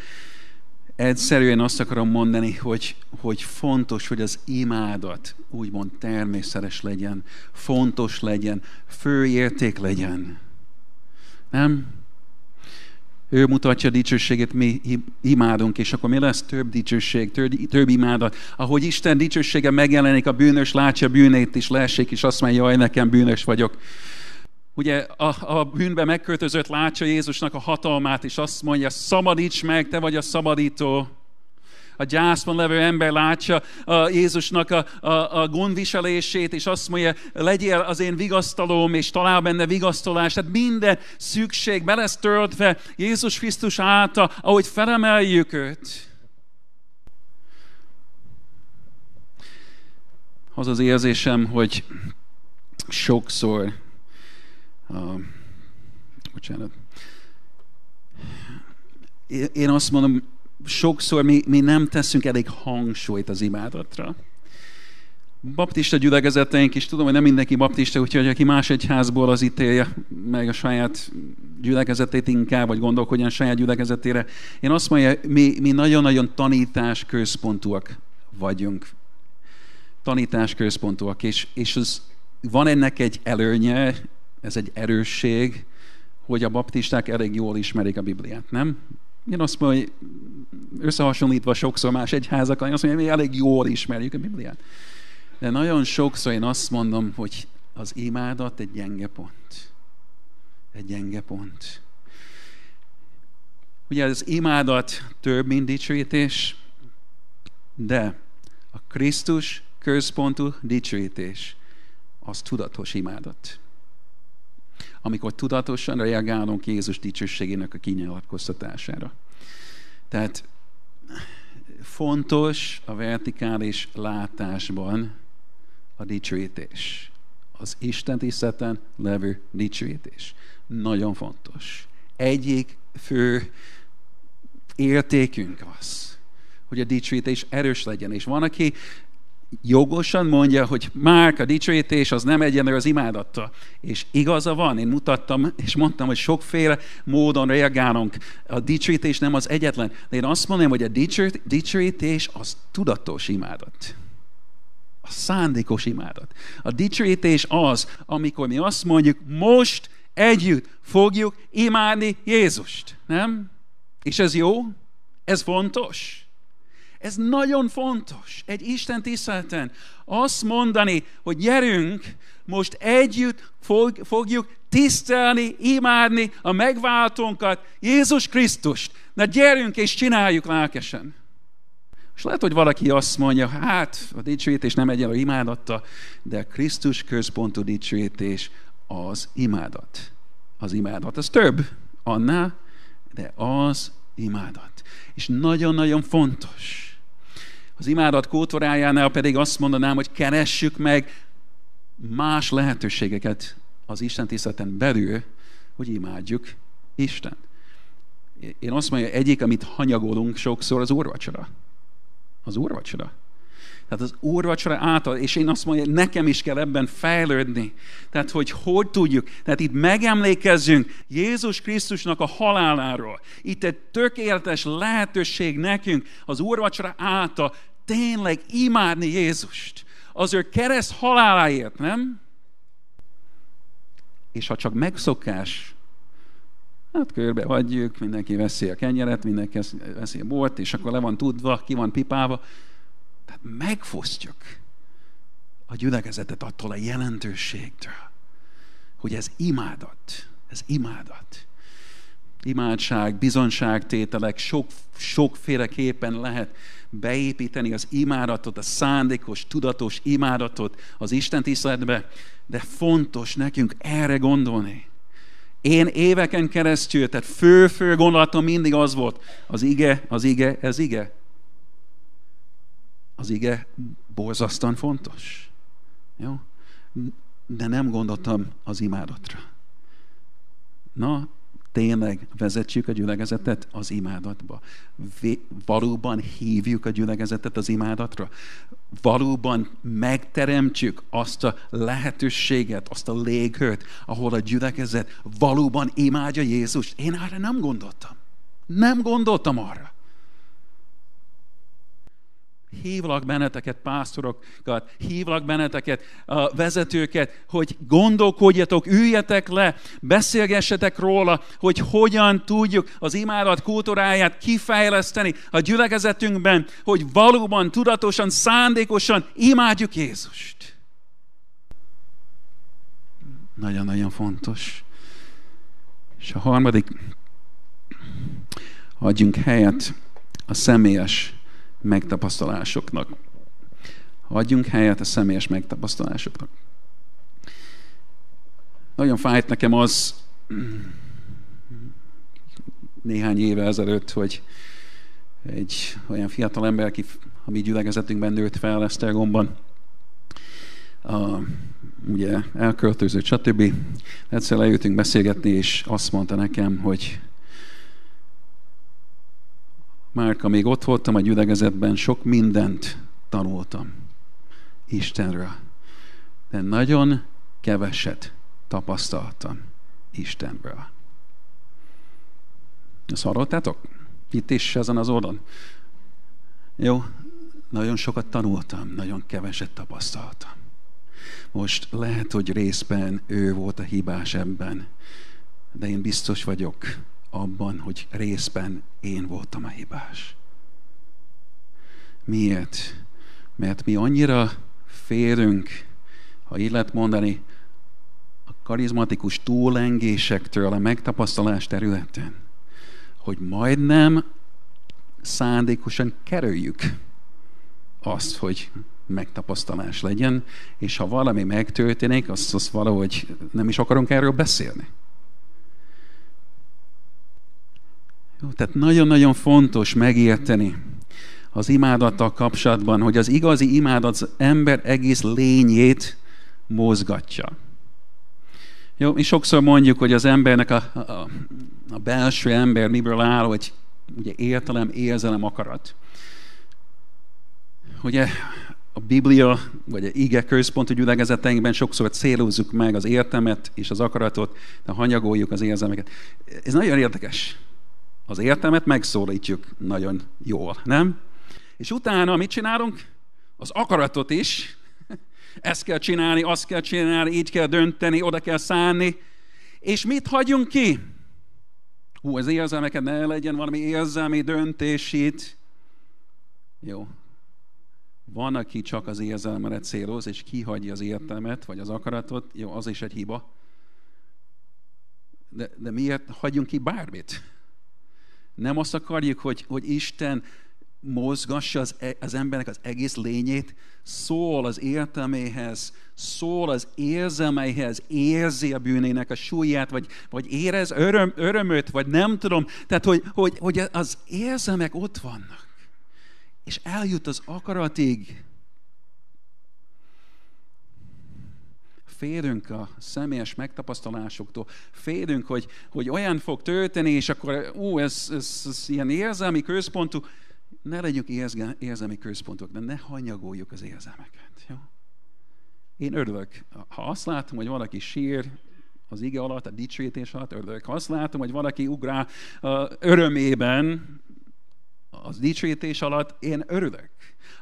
Egyszerűen azt akarom mondani, hogy, hogy fontos, hogy az imádat úgymond természetes legyen, fontos legyen, főérték legyen Nem? Ő mutatja a dicsőségét, mi imádunk, és akkor mi lesz több dicsőség, több, több imádat. Ahogy Isten dicsősége megjelenik, a bűnös látja bűnét is, leesik, és azt mondja, jaj, nekem bűnös vagyok. Ugye a, a bűnbe megköltözött látja Jézusnak a hatalmát, és azt mondja, szabadíts meg, te vagy a szabadító a gyászban levő ember látja a Jézusnak a, a, a gondviselését, és azt mondja, legyél az én vigasztalóm, és talál benne vigasztalás. Tehát minden szükség be lesz töltve Jézus Krisztus által, ahogy felemeljük őt. Az az érzésem, hogy sokszor, uh, bocsánat, én azt mondom, sokszor mi, mi nem teszünk elég hangsúlyt az imádatra. Baptista gyülekezeteink is, tudom, hogy nem mindenki baptista, úgyhogy aki más egyházból az ítélje meg a saját gyülekezetét inkább, vagy gondolkodjon saját gyülekezetére. Én azt mondja, mi, mi nagyon-nagyon tanítás központúak vagyunk. Tanítás központúak, és, és az, van ennek egy előnye, ez egy erősség, hogy a baptisták elég jól ismerik a Bibliát, nem? Én azt mondom, hogy összehasonlítva sokszor más egyházakkal, én azt mondom, hogy mi elég jól ismerjük a Bibliát. De nagyon sokszor én azt mondom, hogy az imádat egy gyenge pont. Egy gyenge pont. Ugye az imádat több, mint dicsőítés, de a Krisztus központú dicsőítés az tudatos imádat. Amikor tudatosan reagálunk Jézus dicsőségének a kinyilatkoztatására. Tehát fontos a vertikális látásban a dicsőítés. Az Isten tiszteleten levő dicsőítés. Nagyon fontos. Egyik fő értékünk az, hogy a dicsőítés erős legyen. És van, aki jogosan mondja, hogy Márk, a dicsőítés az nem egyenlő az imádatta. És igaza van, én mutattam, és mondtam, hogy sokféle módon reagálunk. A dicsőítés nem az egyetlen. De én azt mondom, hogy a dicsőítés az tudatos imádat. A szándékos imádat. A dicsőítés az, amikor mi azt mondjuk, most együtt fogjuk imádni Jézust. Nem? És ez jó? Ez fontos? Ez nagyon fontos egy Isten tiszteleten. Azt mondani, hogy gyerünk, most együtt fog, fogjuk tisztelni, imádni a megváltónkat, Jézus Krisztust. Na gyerünk és csináljuk lelkesen. És lehet, hogy valaki azt mondja, hát a dicsőítés nem egyenlő imádatta, de a Krisztus központú dicsőítés az imádat. Az imádat. Az több annál, de az imádat. És nagyon-nagyon fontos az imádat kótorájánál pedig azt mondanám, hogy keressük meg más lehetőségeket az Isten tiszteleten belül, hogy imádjuk Isten. Én azt mondja, egyik, amit hanyagolunk sokszor, az úrvacsora. Az úrvacsora. Tehát az úrvacsora által, és én azt mondja, nekem is kell ebben fejlődni. Tehát, hogy hogy tudjuk. Tehát itt megemlékezzünk Jézus Krisztusnak a haláláról. Itt egy tökéletes lehetőség nekünk az úrvacsora által tényleg imádni Jézust. Az ő kereszt haláláért, nem? És ha csak megszokás, hát körbe hagyjuk, mindenki veszi a kenyeret, mindenki veszi a bort, és akkor le van tudva, ki van pipálva, tehát megfosztjuk a gyülekezetet attól a jelentőségtől, hogy ez imádat, ez imádat. Imádság, bizonságtételek sok, sokféleképpen lehet beépíteni az imádatot, a szándékos, tudatos imádatot az Isten tiszteletbe, de fontos nekünk erre gondolni. Én éveken keresztül, tehát fő-fő gondolatom mindig az volt, az ige, az ige, ez ige az ige borzasztóan fontos. Jó? De nem gondoltam az imádatra. Na, tényleg vezetjük a gyülekezetet az imádatba. Valóban hívjuk a gyülekezetet az imádatra. Valóban megteremtjük azt a lehetőséget, azt a léghőt, ahol a gyülekezet valóban imádja Jézust. Én erre nem gondoltam. Nem gondoltam arra. Hívlak benneteket, pásztorokat, hívlak benneteket, a vezetőket, hogy gondolkodjatok, üljetek le, beszélgessetek róla, hogy hogyan tudjuk az imádat kultúráját kifejleszteni a gyülekezetünkben, hogy valóban, tudatosan, szándékosan imádjuk Jézust. Nagyon-nagyon fontos. És a harmadik, adjunk helyet a személyes megtapasztalásoknak. Adjunk helyet a személyes megtapasztalásoknak. Nagyon fájt nekem az néhány éve ezelőtt, hogy egy olyan fiatal ember, aki a mi gyülekezetünkben nőtt fel Esztergomban, a, ugye elköltözött, stb. Egyszer leültünk beszélgetni, és azt mondta nekem, hogy Márka, még ott voltam a gyülekezetben, sok mindent tanultam Istenről. De nagyon keveset tapasztaltam Istenből. Ezt hallottátok? Itt is ezen az oldalon. Jó, nagyon sokat tanultam, nagyon keveset tapasztaltam. Most lehet, hogy részben ő volt a hibás ebben, de én biztos vagyok, abban, hogy részben én voltam a hibás. Miért? Mert mi annyira félünk, ha így lehet mondani, a karizmatikus túlengésektől a megtapasztalás területen, hogy majdnem szándékosan kerüljük azt, hogy megtapasztalás legyen, és ha valami megtörténik, azt, azt valahogy nem is akarunk erről beszélni. Jó, tehát nagyon-nagyon fontos megérteni az imádattal kapcsolatban, hogy az igazi imádat az ember egész lényét mozgatja. Jó, mi sokszor mondjuk, hogy az embernek a, a, a belső ember miből áll, hogy ugye értelem, érzelem, akarat. Ugye a Biblia, vagy a ige központú gyülekezeteinkben sokszor célozzuk meg az értelmet és az akaratot, de hanyagoljuk az érzelmeket. Ez nagyon érdekes az értelmet megszólítjuk nagyon jól, nem? És utána mit csinálunk? Az akaratot is. [LAUGHS] Ezt kell csinálni, azt kell csinálni, így kell dönteni, oda kell szállni. És mit hagyunk ki? Hú, az érzelmeket ne legyen valami érzelmi döntés itt. Jó. Van, aki csak az érzelmere céloz, és kihagyja az értelmet, vagy az akaratot. Jó, az is egy hiba. De, de miért hagyjunk ki bármit? Nem azt akarjuk, hogy, hogy Isten mozgassa az, e, az embernek az egész lényét, szól az értelméhez, szól az érzelmeihez, érzi a bűnének a súlyát, vagy, vagy érez öröm, örömöt, vagy nem tudom. Tehát, hogy, hogy, hogy az érzelmek ott vannak. És eljut az akaratig, félünk a személyes megtapasztalásoktól, félünk, hogy, hogy olyan fog történni, és akkor ú, ez, ez, ez ilyen érzelmi központú. Ne legyünk érzelmi központok, de ne hanyagoljuk az érzelmeket. Jó? Én örülök, ha azt látom, hogy valaki sír, az ige alatt, a dicsőítés alatt örülök. Ha azt látom, hogy valaki ugrál örömében, az dicsőítés alatt, én örülök.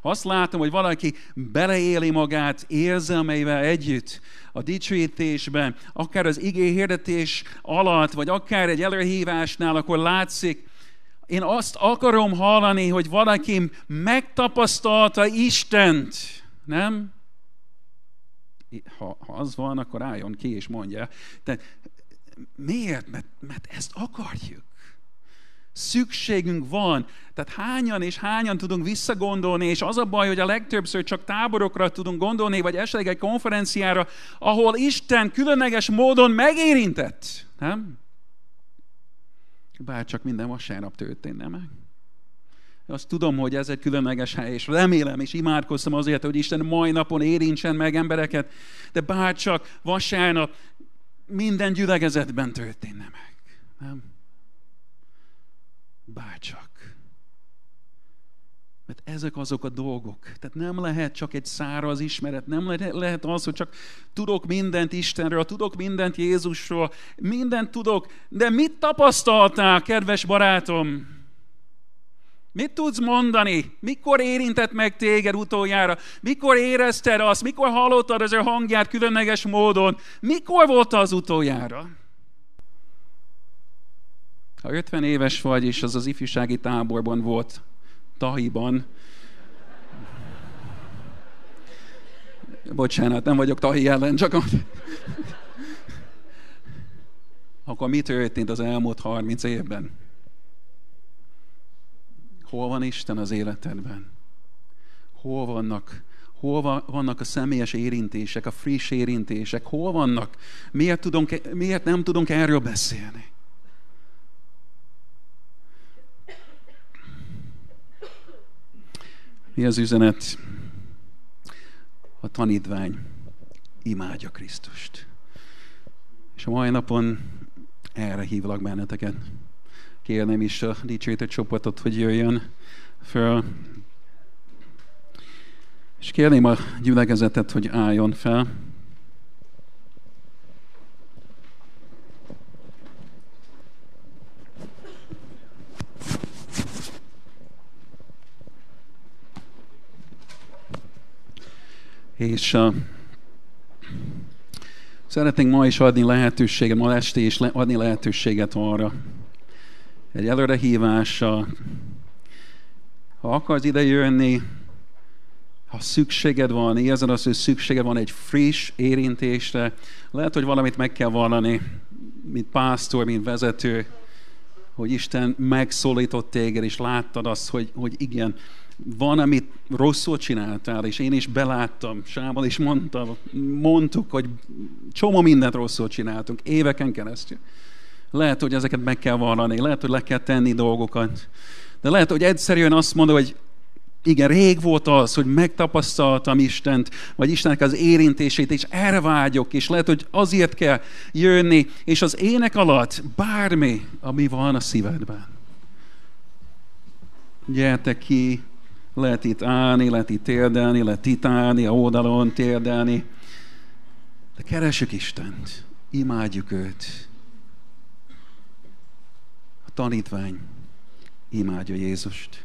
Azt látom, hogy valaki beleéli magát érzelmeivel együtt a dicsőítésben, akár az igé hirdetés alatt, vagy akár egy előhívásnál, akkor látszik, én azt akarom hallani, hogy valaki megtapasztalta Istent, nem? Ha, ha az van, akkor álljon ki és mondja. Tehát miért? Mert, mert ezt akarjuk. Szükségünk van. Tehát hányan és hányan tudunk visszagondolni, és az a baj, hogy a legtöbbször csak táborokra tudunk gondolni, vagy esetleg egy konferenciára, ahol Isten különleges módon megérintett. Nem? Bár csak minden vasárnap történne meg. Azt tudom, hogy ez egy különleges hely, és remélem, és imádkoztam azért, hogy Isten mai napon érintsen meg embereket, de bár csak vasárnap minden gyülekezetben történne meg. Nem? Bárcsak. Mert ezek azok a dolgok. Tehát nem lehet csak egy száraz ismeret, nem lehet az, hogy csak tudok mindent Istenről, tudok mindent Jézusról, mindent tudok, de mit tapasztaltál, kedves barátom? Mit tudsz mondani? Mikor érintett meg téged utoljára? Mikor érezted azt? Mikor hallottad az ő hangját különleges módon? Mikor volt az utoljára? Ha 50 éves vagy, és az az ifjúsági táborban volt, Tahiban, bocsánat, nem vagyok Tahi ellen, csak akkor mi történt az elmúlt 30 évben? Hol van Isten az életedben? Hol vannak, hol vannak a személyes érintések, a friss érintések? Hol vannak? Miért, tudunk, miért nem tudunk erről beszélni? Mi az üzenet? A tanítvány imádja Krisztust. És a mai napon erre hívlak benneteket. Kérném is a dicsőítő csoportot, hogy jöjjön föl. És kérném a gyülekezetet, hogy álljon fel. És uh, szeretnénk ma is adni lehetőséget, ma este is le, adni lehetőséget arra, egy előrehívással, ha akarsz ide jönni, ha szükséged van, érzed azt, hogy szükséged van egy friss érintésre, lehet, hogy valamit meg kell vallani, mint pásztor, mint vezető, hogy Isten megszólított téged, és láttad azt, hogy, hogy igen, van, amit rosszul csináltál, és én is beláttam, Sával is mondtam, mondtuk, hogy csomó mindent rosszul csináltunk, éveken keresztül. Lehet, hogy ezeket meg kell vallani, lehet, hogy le kell tenni dolgokat. De lehet, hogy egyszerűen azt mondod, hogy igen, rég volt az, hogy megtapasztaltam Istent, vagy Istennek az érintését, és erre vágyok, és lehet, hogy azért kell jönni, és az ének alatt bármi, ami van a szívedben. Gyertek ki, lehet itt állni, lehet itt térdelni, lehet itt állni, a oldalon térdelni. De keresük Istent, imádjuk őt. A tanítvány imádja Jézust.